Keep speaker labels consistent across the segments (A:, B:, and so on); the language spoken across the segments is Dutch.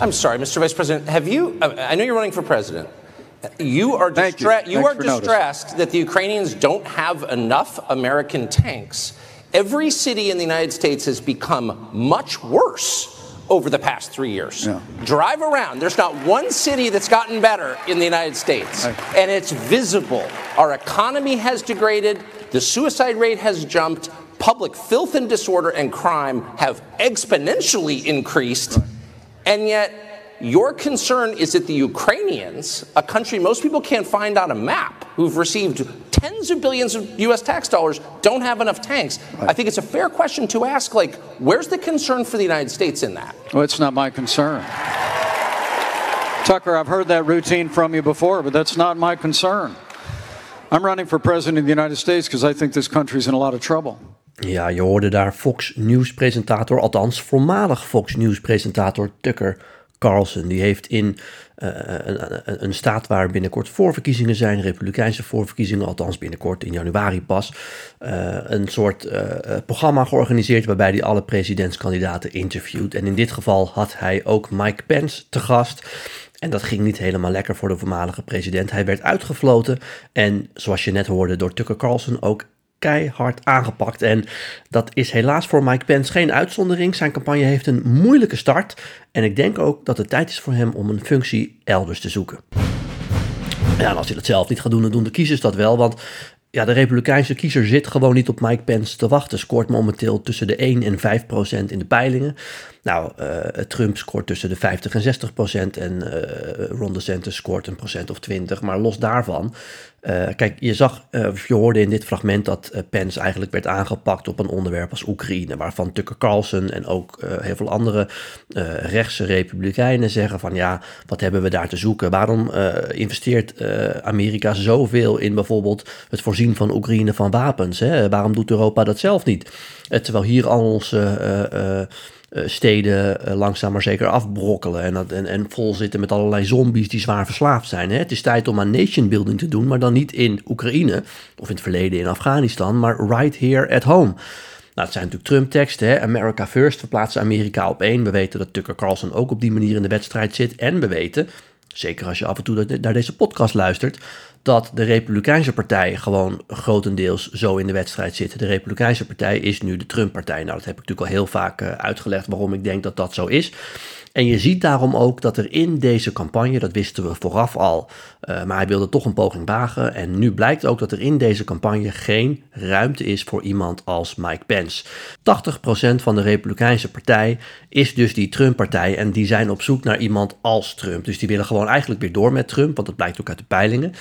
A: I'm sorry, Mr. Vice President. Have you? Uh, I know you're running for president. You are distra- you. you are distressed that the Ukrainians don't have enough American tanks. Every city in the United States has become much worse over the past three years. Yeah. Drive around. There's not one city that's gotten better in the United States. And it's visible. Our economy has degraded, the suicide rate has jumped, public filth and disorder and crime have exponentially increased. Right. And yet, your concern is that the Ukrainians, a country most people can't find on a map, who've received tens of billions of US tax dollars, don't have enough tanks. Right. I think it's a fair question to ask like, where's the concern for the United States in that?
B: Well, it's not my concern. Tucker, I've heard that routine from you before, but that's not my concern. I'm running for president of the United States because I think this country's in a lot of trouble.
C: Ja, je hoorde daar Fox News presentator, althans voormalig Fox News presentator Tucker Carlson. Die heeft in uh, een, een, staat waar binnenkort voorverkiezingen zijn, republikeinse voorverkiezingen, althans binnenkort in januari pas, uh, een soort uh, programma georganiseerd waarbij hij alle presidentskandidaten interviewt. En in dit geval had hij ook Mike Pence te gast. En dat ging niet helemaal lekker voor de voormalige president. Hij werd uitgefloten en zoals je net hoorde door Tucker Carlson ook keihard aangepakt. En dat is helaas voor Mike Pence geen uitzondering. Zijn campagne heeft een moeilijke start. En ik denk ook dat het tijd is voor hem om een functie elders te zoeken. Ja, en als hij dat zelf niet gaat doen, dan doen de kiezers dat wel. Want ja, de Republikeinse kiezer zit gewoon niet op Mike Pence te wachten. Scoort momenteel tussen de 1 en 5 procent in de peilingen. Nou, uh, Trump scoort tussen de 50 en 60 procent en uh, Ron DeSantis scoort een procent of 20. Maar los daarvan, uh, kijk, je zag, je hoorde in dit fragment dat Pence eigenlijk werd aangepakt op een onderwerp als Oekraïne, waarvan Tucker Carlson en ook heel veel andere rechtse republikeinen zeggen van ja, wat hebben we daar te zoeken? Waarom investeert Amerika zoveel in bijvoorbeeld het voorzien van Oekraïne van wapens? Hè? Waarom doet Europa dat zelf niet? terwijl hier al onze eh, steden uh, langzaam maar zeker afbrokkelen. En, dat, en, en vol zitten met allerlei zombies die zwaar verslaafd zijn. Hè? Het is tijd om aan nation building te doen, maar dan niet in Oekraïne of in het verleden in Afghanistan, maar right here at home. Nou, het zijn natuurlijk Trump-teksten. America first verplaatsen Amerika op één. We weten dat Tucker Carlson ook op die manier in de wedstrijd zit. En we weten, zeker als je af en toe naar deze podcast luistert, dat de Republikeinse Partij gewoon grotendeels zo in de wedstrijd zit. De Republikeinse Partij is nu de Trump-partij. Nou, dat heb ik natuurlijk al heel vaak eh, uitgelegd waarom ik denk dat dat zo is. En je ziet daarom ook dat er in deze campagne, dat wisten we vooraf al, uh, maar hij wilde toch een poging wagen. En nu blijkt ook dat er in deze campagne geen ruimte is voor iemand als Mike Pence. 80% van de Republikeinse Partij is dus die Trump-partij en die zijn op zoek naar iemand als Trump. Dus die willen gewoon eigenlijk weer door met Trump, want dat blijkt ook uit de peilingen.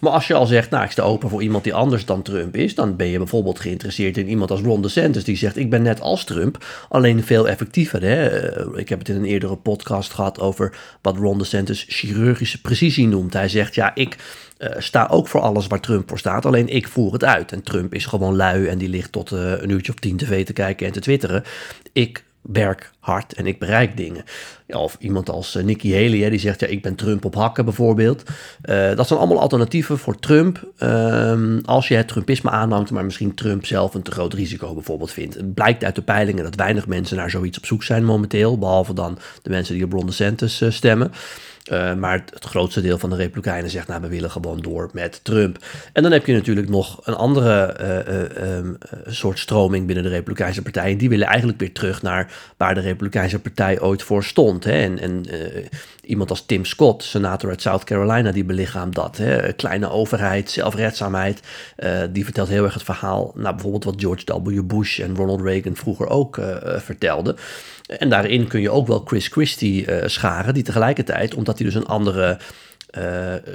C: Maar als je al zegt, nou ik sta open voor iemand die anders dan Trump is, dan ben je bijvoorbeeld geïnteresseerd in iemand als Ron DeSantis die zegt, ik ben net als Trump, alleen veel effectiever. Hè? Eh, ik heb het in een eerdere podcast gehad over wat Ron DeSantis chirurgische precisie noemt. Hij zegt, ja, ik uh, sta ook voor alles waar Trump voor staat, alleen ik voer het uit. En Trump is gewoon lui en die ligt tot uh, een uurtje of tien tv te kijken en te twitteren. Ik werk hard en ik bereik dingen. Ja, of iemand als uh, Nikki Haley, die zegt ja, ik ben Trump op hakken bijvoorbeeld. Uh, dat zijn allemaal alternatieven voor Trump. Uh, als je het Trumpisme aanhangt, maar misschien Trump zelf een te groot risico bijvoorbeeld vindt. Het blijkt uit de peilingen dat weinig mensen naar zoiets op zoek zijn momenteel. Behalve dan de mensen die op Ron DeSantis uh, stemmen. Maar het, grootste deel van de Republikeinen zegt, nou, we willen gewoon door met Trump. En dan heb je natuurlijk nog een andere um, soort stroming binnen de Republikeinse Partij. En die willen eigenlijk weer terug naar waar de Republikeinse Partij ooit voor stond. Hè? En, en iemand als Tim Scott, senator uit South Carolina, die belichaamt dat. Hè? Kleine overheid, zelfredzaamheid. die vertelt heel erg het verhaal, nou, bijvoorbeeld wat George W. Bush en Ronald Reagan vroeger ook vertelden. En daarin kun je ook wel Chris Christie scharen, die tegelijkertijd, omdat hij dus een andere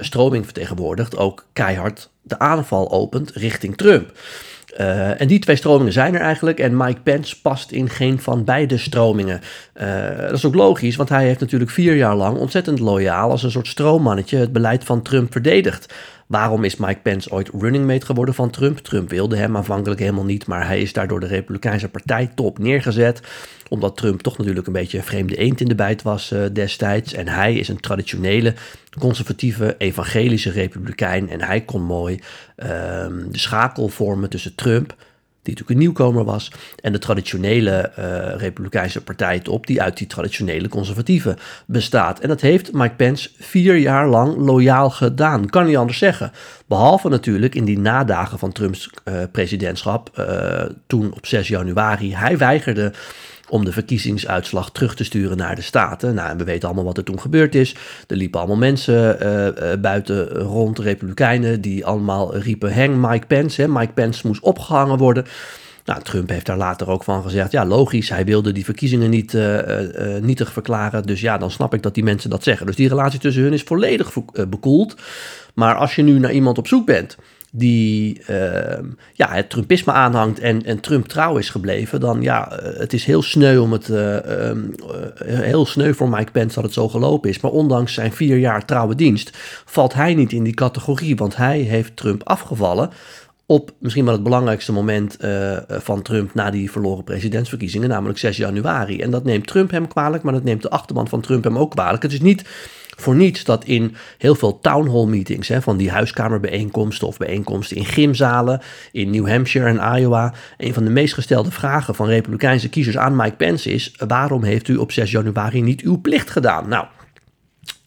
C: stroming vertegenwoordigt, ook keihard de aanval opent richting Trump. Uh, en die twee stromingen zijn er eigenlijk. En Mike Pence past in geen van beide stromingen. Uh, dat is ook logisch, want hij heeft natuurlijk vier jaar lang ontzettend loyaal als een soort stroommannetje het beleid van Trump verdedigd. Waarom is Mike Pence ooit running mate geworden van Trump? Trump wilde hem aanvankelijk helemaal niet, maar hij is daardoor de Republikeinse partij top neergezet. Omdat Trump toch natuurlijk een beetje een vreemde eend in de bijt was uh, destijds. En hij is een traditionele, conservatieve, evangelische republikein. En hij kon mooi uh, de schakel vormen tussen Trump die natuurlijk een nieuwkomer was, en de traditionele uh, Republikeinse partij op, die uit die traditionele conservatieven bestaat. En dat heeft Mike Pence vier jaar lang loyaal gedaan, kan niet anders zeggen. Behalve natuurlijk in die nadagen van Trumps uh, presidentschap, uh, toen op 6 januari. Hij weigerde om de verkiezingsuitslag terug te sturen naar de Staten. Nou, en we weten allemaal wat er toen gebeurd is. Er liepen allemaal mensen uh, uh, buiten rond, republikeinen, die allemaal riepen: hang Mike Pence. Hè. Mike Pence moest opgehangen worden. Nou, Trump heeft daar later ook van gezegd: ja, logisch, hij wilde die verkiezingen niet uh, nietig verklaren. Dus ja, dan snap ik dat die mensen dat zeggen. Dus die relatie tussen hun is volledig bekoeld. Maar als je nu naar iemand op zoek bent die uh, ja, het Trumpisme aanhangt en, en Trump trouw is gebleven, dan ja, eh, het is heel sneu om het uh, uh, heel sneu voor Mike Pence dat het zo gelopen is. Maar ondanks zijn vier jaar trouwe dienst valt hij niet in die categorie, want hij heeft Trump afgevallen op misschien wel het belangrijkste moment van Trump na die verloren presidentsverkiezingen, namelijk 6 januari. En dat neemt Trump hem kwalijk, maar dat neemt de achterban van Trump hem ook kwalijk. Het is niet voor niets dat in heel veel town hall meetings, hè, van die huiskamerbijeenkomsten of bijeenkomsten in gymzalen in New Hampshire en Iowa, een van de meest gestelde vragen van Republikeinse kiezers aan Mike Pence is: waarom heeft u op 6 januari niet uw plicht gedaan? Nou,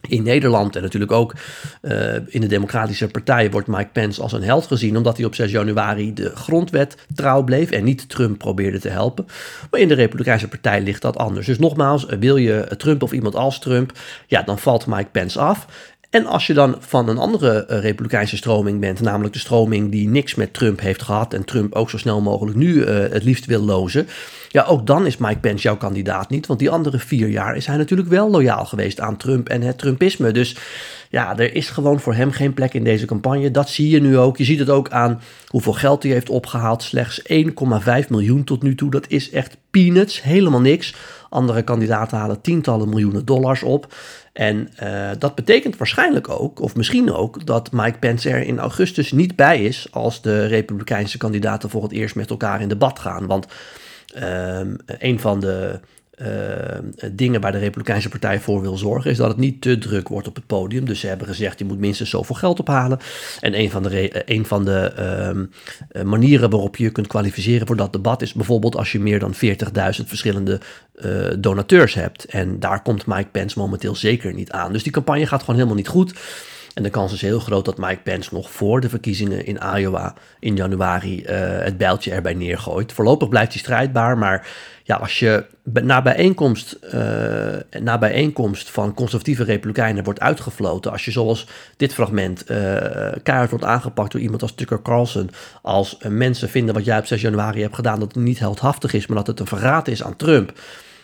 C: in Nederland en natuurlijk ook uh, in de Democratische Partij wordt Mike Pence als een held gezien, omdat hij op 6 januari de grondwet trouw bleef en niet Trump probeerde te helpen. Maar in de Republikeinse Partij ligt dat anders. Dus nogmaals, wil je Trump of iemand als Trump, ja, dan valt Mike Pence af. En als je dan van een andere uh, republikeinse stroming bent, namelijk de stroming die niks met Trump heeft gehad en Trump ook zo snel mogelijk nu uh, het liefst wil lozen, ja, ook dan is Mike Pence jouw kandidaat niet, want die andere vier jaar is hij natuurlijk wel loyaal geweest aan Trump en het Trumpisme. Dus ja, er is gewoon voor hem geen plek in deze campagne. Dat zie je nu ook. Je ziet het ook aan hoeveel geld hij heeft opgehaald. Slechts 1,5 miljoen tot nu toe. Dat is echt peanuts, helemaal niks. Andere kandidaten halen tientallen miljoenen dollars op. En uh, dat betekent waarschijnlijk ook, of misschien ook, dat Mike Pence er in augustus niet bij is als de Republikeinse kandidaten voor het eerst met elkaar in debat gaan. Want uh, een van de dingen waar de Republikeinse Partij voor wil zorgen, is dat het niet te druk wordt op het podium. Dus ze hebben gezegd, je moet minstens zoveel geld ophalen. En een van de, een van de uh, manieren waarop je kunt kwalificeren voor dat debat is bijvoorbeeld als je meer dan 40.000 verschillende donateurs hebt. En daar komt Mike Pence momenteel zeker niet aan. Dus die campagne gaat gewoon helemaal niet goed. En de kans is heel groot dat Mike Pence nog voor de verkiezingen in Iowa in januari uh, het bijltje erbij neergooit. Voorlopig blijft hij strijdbaar, maar ja, als je uh, na bijeenkomst van conservatieve republikeinen wordt uitgefloten, als je zoals dit fragment uh, wordt aangepakt door iemand als Tucker Carlson, als mensen vinden wat jij op 6 januari hebt gedaan, dat het niet heldhaftig is, maar dat het een verraad is aan Trump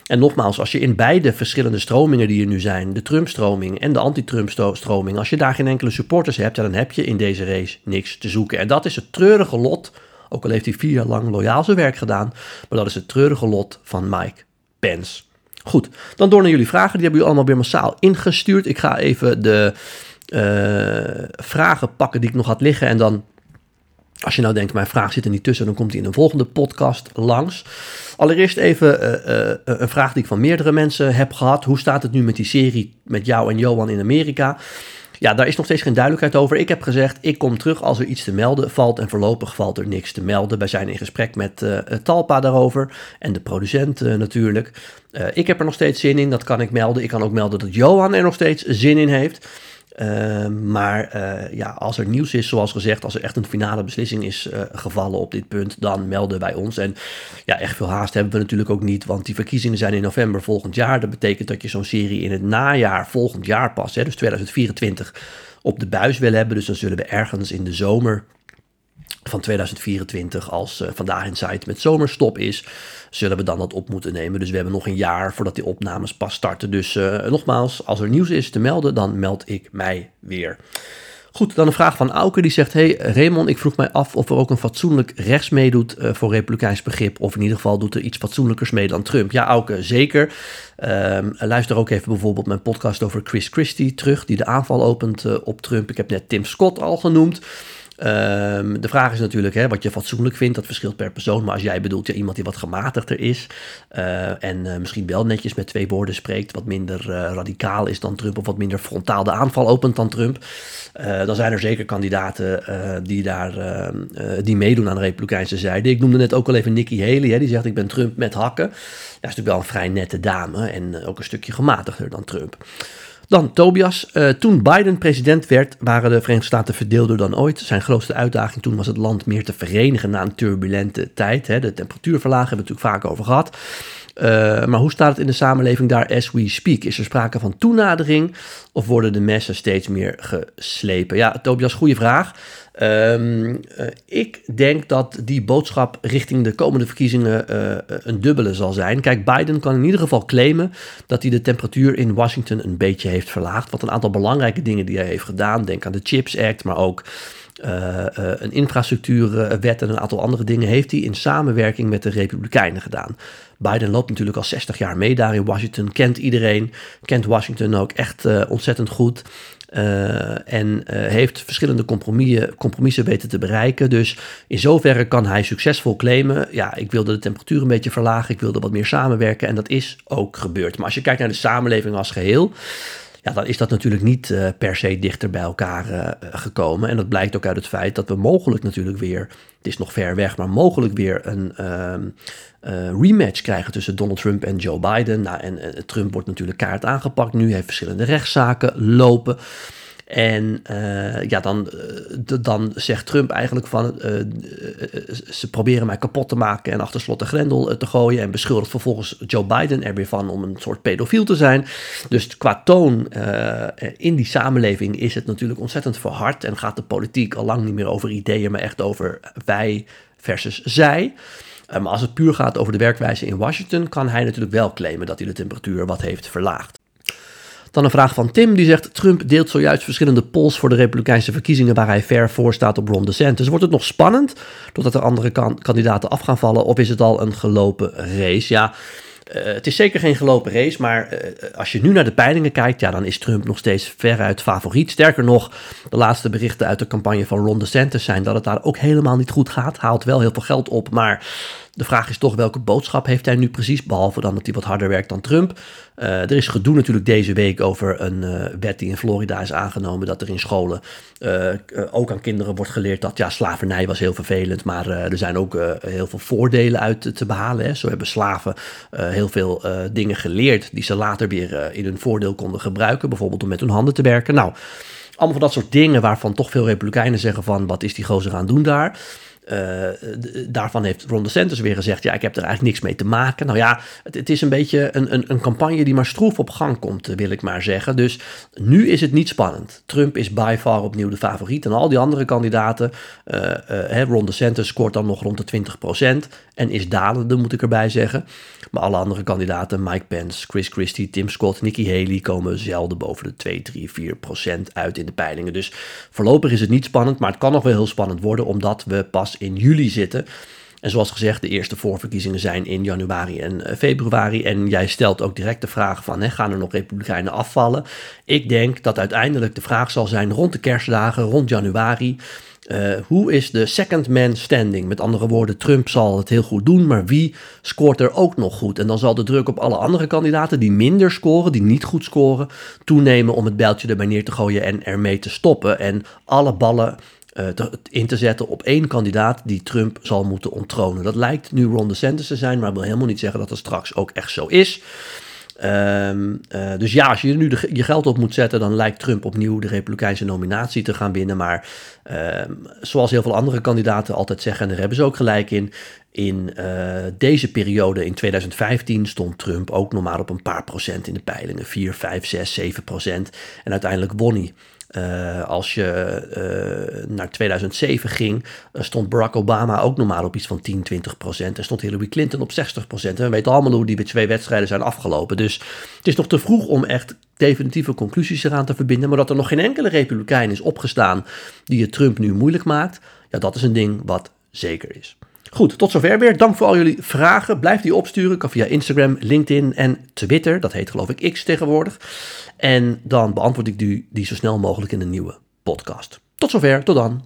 C: en nogmaals, als je in beide verschillende stromingen die er nu zijn, de Trump-stroming en de anti-Trump-stroming, als je daar geen enkele supporters hebt, dan heb je in deze race niks te zoeken. En dat is het treurige lot, ook al heeft hij vier jaar lang loyaal zijn werk gedaan, maar dat is het treurige lot van Mike Pence. Goed, dan door naar jullie vragen. Die hebben jullie allemaal weer massaal ingestuurd. Ik ga even de uh, vragen pakken die ik nog had liggen en dan als je nou denkt, mijn vraag zit er niet tussen, dan komt hij in een volgende podcast langs. Allereerst even uh, uh, een vraag die ik van meerdere mensen heb gehad. Hoe staat het nu met die serie met jou en Johan in Amerika? Ja, daar is nog steeds geen duidelijkheid over. Ik heb gezegd, ik kom terug als er iets te melden valt. En voorlopig valt er niks te melden. Wij zijn in gesprek met Talpa daarover. En de producent natuurlijk. ik heb er nog steeds zin in, dat kan ik melden. Ik kan ook melden dat Johan er nog steeds zin in heeft. Ehm, maar uh, ja, als er nieuws is, zoals gezegd, als er echt een finale beslissing is uh, gevallen op dit punt, dan melden wij ons. En ja, echt veel haast hebben we natuurlijk ook niet, want die verkiezingen zijn in november volgend jaar. Dat betekent dat je zo'n serie in het najaar volgend jaar pas, hè, dus 2024, op de buis wil hebben. Dus dan zullen we ergens in de zomer van 2024, als uh, Vandaag in Site met zomerstop is, zullen we dan dat op moeten nemen. Dus we hebben nog een jaar voordat die opnames pas starten. Dus uh, nogmaals, als er nieuws is te melden, dan meld ik mij weer. Goed, dan een vraag van Auke die zegt: Hey Raymond, ik vroeg mij af of er ook een fatsoenlijk rechts meedoet uh, voor republikeins begrip. Of in ieder geval doet er iets fatsoenlijkers mee dan Trump. Ja, Auke, zeker. Um, luister ook even bijvoorbeeld mijn podcast over Chris Christie terug, die de aanval opent op Trump. Ik heb net Tim Scott al genoemd. Ehm, de vraag is natuurlijk hè, wat je fatsoenlijk vindt. Dat verschilt per persoon. Maar als jij bedoelt ja, iemand die wat gematigder is. Uh, en uh, misschien wel netjes met twee woorden spreekt. Wat minder uh, radicaal is dan Trump. Of wat minder frontaal de aanval opent dan Trump. dan zijn er zeker kandidaten die daar die meedoen aan de Republikeinse zijde. Ik noemde net ook al even Nikki Haley. Hè, die zegt ik ben Trump met hakken. Ja, is natuurlijk wel een vrij nette dame. En ook een stukje gematigder dan Trump. Dan Tobias. Uh, toen Biden president werd, waren de Verenigde Staten verdeelder dan ooit. Zijn grootste uitdaging toen was het land meer te verenigen na een turbulente tijd. Hè. De temperatuurverlagen hebben we natuurlijk vaak over gehad. Uh, maar hoe staat het in de samenleving daar as we speak? Is er sprake van toenadering of worden de messen steeds meer geslepen? Ja, Tobias, goede vraag. Um, uh, ik denk dat die boodschap richting de komende verkiezingen uh, een dubbele zal zijn. Kijk, Biden kan in ieder geval claimen dat hij de temperatuur in Washington een beetje heeft verlaagd. Wat een aantal belangrijke dingen die hij heeft gedaan. Denk aan de Chips Act, maar ook een infrastructuurwet en een aantal andere dingen heeft hij in samenwerking met de Republikeinen gedaan. Biden loopt natuurlijk al 60 jaar mee daar in Washington, kent iedereen, kent Washington ook echt uh, ontzettend goed. Uh, en heeft verschillende compromissen, compromissen weten te bereiken. Dus in zoverre kan hij succesvol claimen. Ja, ik wilde de temperatuur een beetje verlagen. Ik wilde wat meer samenwerken. En dat is ook gebeurd. Maar als je kijkt naar de samenleving als geheel ja, dan is dat natuurlijk niet uh, per se dichter bij elkaar uh, gekomen. En dat blijkt ook uit het feit dat we mogelijk natuurlijk weer, het is nog ver weg, maar mogelijk weer een uh, rematch krijgen tussen Donald Trump en Joe Biden. Nou, en Trump wordt natuurlijk kaart aangepakt nu, heeft verschillende rechtszaken lopen. En uh, ja, dan, uh, dan zegt Trump eigenlijk van uh, ze proberen mij kapot te maken en achter slot de grendel te gooien. En beschuldigt vervolgens Joe Biden er weer van om een soort pedofiel te zijn. Dus qua toon in die samenleving is het natuurlijk ontzettend verhard. En gaat de politiek al lang niet meer over ideeën, maar echt over wij versus zij. Maar als het puur gaat over de werkwijze in Washington, kan hij natuurlijk wel claimen dat hij de temperatuur wat heeft verlaagd. Dan een vraag van Tim, die zegt... Trump deelt zojuist verschillende polls voor de Republikeinse verkiezingen... waar hij ver voor staat op Ron DeSantis. Wordt het nog spannend, doordat er andere kandidaten af gaan vallen... of is het al een gelopen race? Ja... Uh, het is zeker geen gelopen race, maar uh, als je nu naar de peilingen kijkt, ja, dan is Trump nog steeds veruit favoriet. Sterker nog, de laatste berichten uit de campagne van Ron DeSantis zijn dat het daar ook helemaal niet goed gaat. Haalt wel heel veel geld op, maar de vraag is toch welke boodschap heeft hij nu precies, behalve dan dat hij wat harder werkt dan Trump. Uh, er is gedoe natuurlijk deze week over een uh, wet die in Florida is aangenomen, dat er in scholen uh, ook aan kinderen wordt geleerd dat ja, slavernij was heel vervelend, maar er zijn ook heel veel voordelen uit te behalen. Hè. Zo hebben slaven heel veel dingen geleerd die ze later weer in hun voordeel konden gebruiken, bijvoorbeeld om met hun handen te werken. Nou, allemaal van dat soort dingen waarvan toch veel Republikeinen zeggen van wat is die gozer aan doen daar. Uh, daarvan heeft Ron DeSantis weer gezegd, ja, ik heb er eigenlijk niks mee te maken. Nou ja, het, is een beetje een, een, een, campagne die maar stroef op gang komt, wil ik maar zeggen. Dus nu is het niet spannend. Trump is by far opnieuw de favoriet. En al die andere kandidaten, uh, Ron DeSantis scoort dan nog rond de 20% en is dalende, moet ik erbij zeggen. Maar alle andere kandidaten, Mike Pence, Chris Christie, Tim Scott, Nikki Haley, komen zelden boven de 2, 3, 4% uit in de peilingen. Dus voorlopig is het niet spannend, maar het kan nog wel heel spannend worden, omdat we pas in juli zitten. En zoals gezegd, de eerste voorverkiezingen zijn in januari en eh, februari. En jij stelt ook direct de vraag van, hè, gaan er nog republikeinen afvallen? Ik denk dat uiteindelijk de vraag zal zijn rond de kerstdagen, rond januari. Uh, hoe is de second man standing? Met andere woorden, Trump zal het heel goed doen, maar wie scoort er ook nog goed? En dan zal de druk op alle andere kandidaten die minder scoren, die niet goed scoren, toenemen om het bijltje erbij neer te gooien en ermee te stoppen. En alle ballen te, in te zetten op één kandidaat die Trump zal moeten onttronen. Dat lijkt nu Ron DeSantis te zijn, maar wil helemaal niet zeggen dat dat straks ook echt zo is. Um, uh, dus ja, als je nu je geld op moet zetten, dan lijkt Trump opnieuw de Republikeinse nominatie te gaan winnen. Maar um, zoals heel veel andere kandidaten altijd zeggen, en daar hebben ze ook gelijk in. In uh, deze periode, in 2015, stond Trump ook nog maar op een paar procent in de peilingen. 4, 5, 6, 7 procent. En uiteindelijk won hij. Uh, als je uh, naar 2007 ging, uh, stond Barack Obama ook normaal op iets van 10, 20 procent. En stond Hillary Clinton op 60 procent. En we weten allemaal hoe die twee wedstrijden zijn afgelopen. Dus het is nog te vroeg om echt definitieve conclusies eraan te verbinden. Maar dat er nog geen enkele republikein is opgestaan die het Trump nu moeilijk maakt. Ja, dat is een ding wat zeker is. Goed, tot zover weer. Dank voor al jullie vragen. Blijf die opsturen. Kan via Instagram, LinkedIn en Twitter. Dat heet geloof ik X tegenwoordig. En dan beantwoord ik die, die zo snel mogelijk in een nieuwe podcast. Tot zover, tot dan.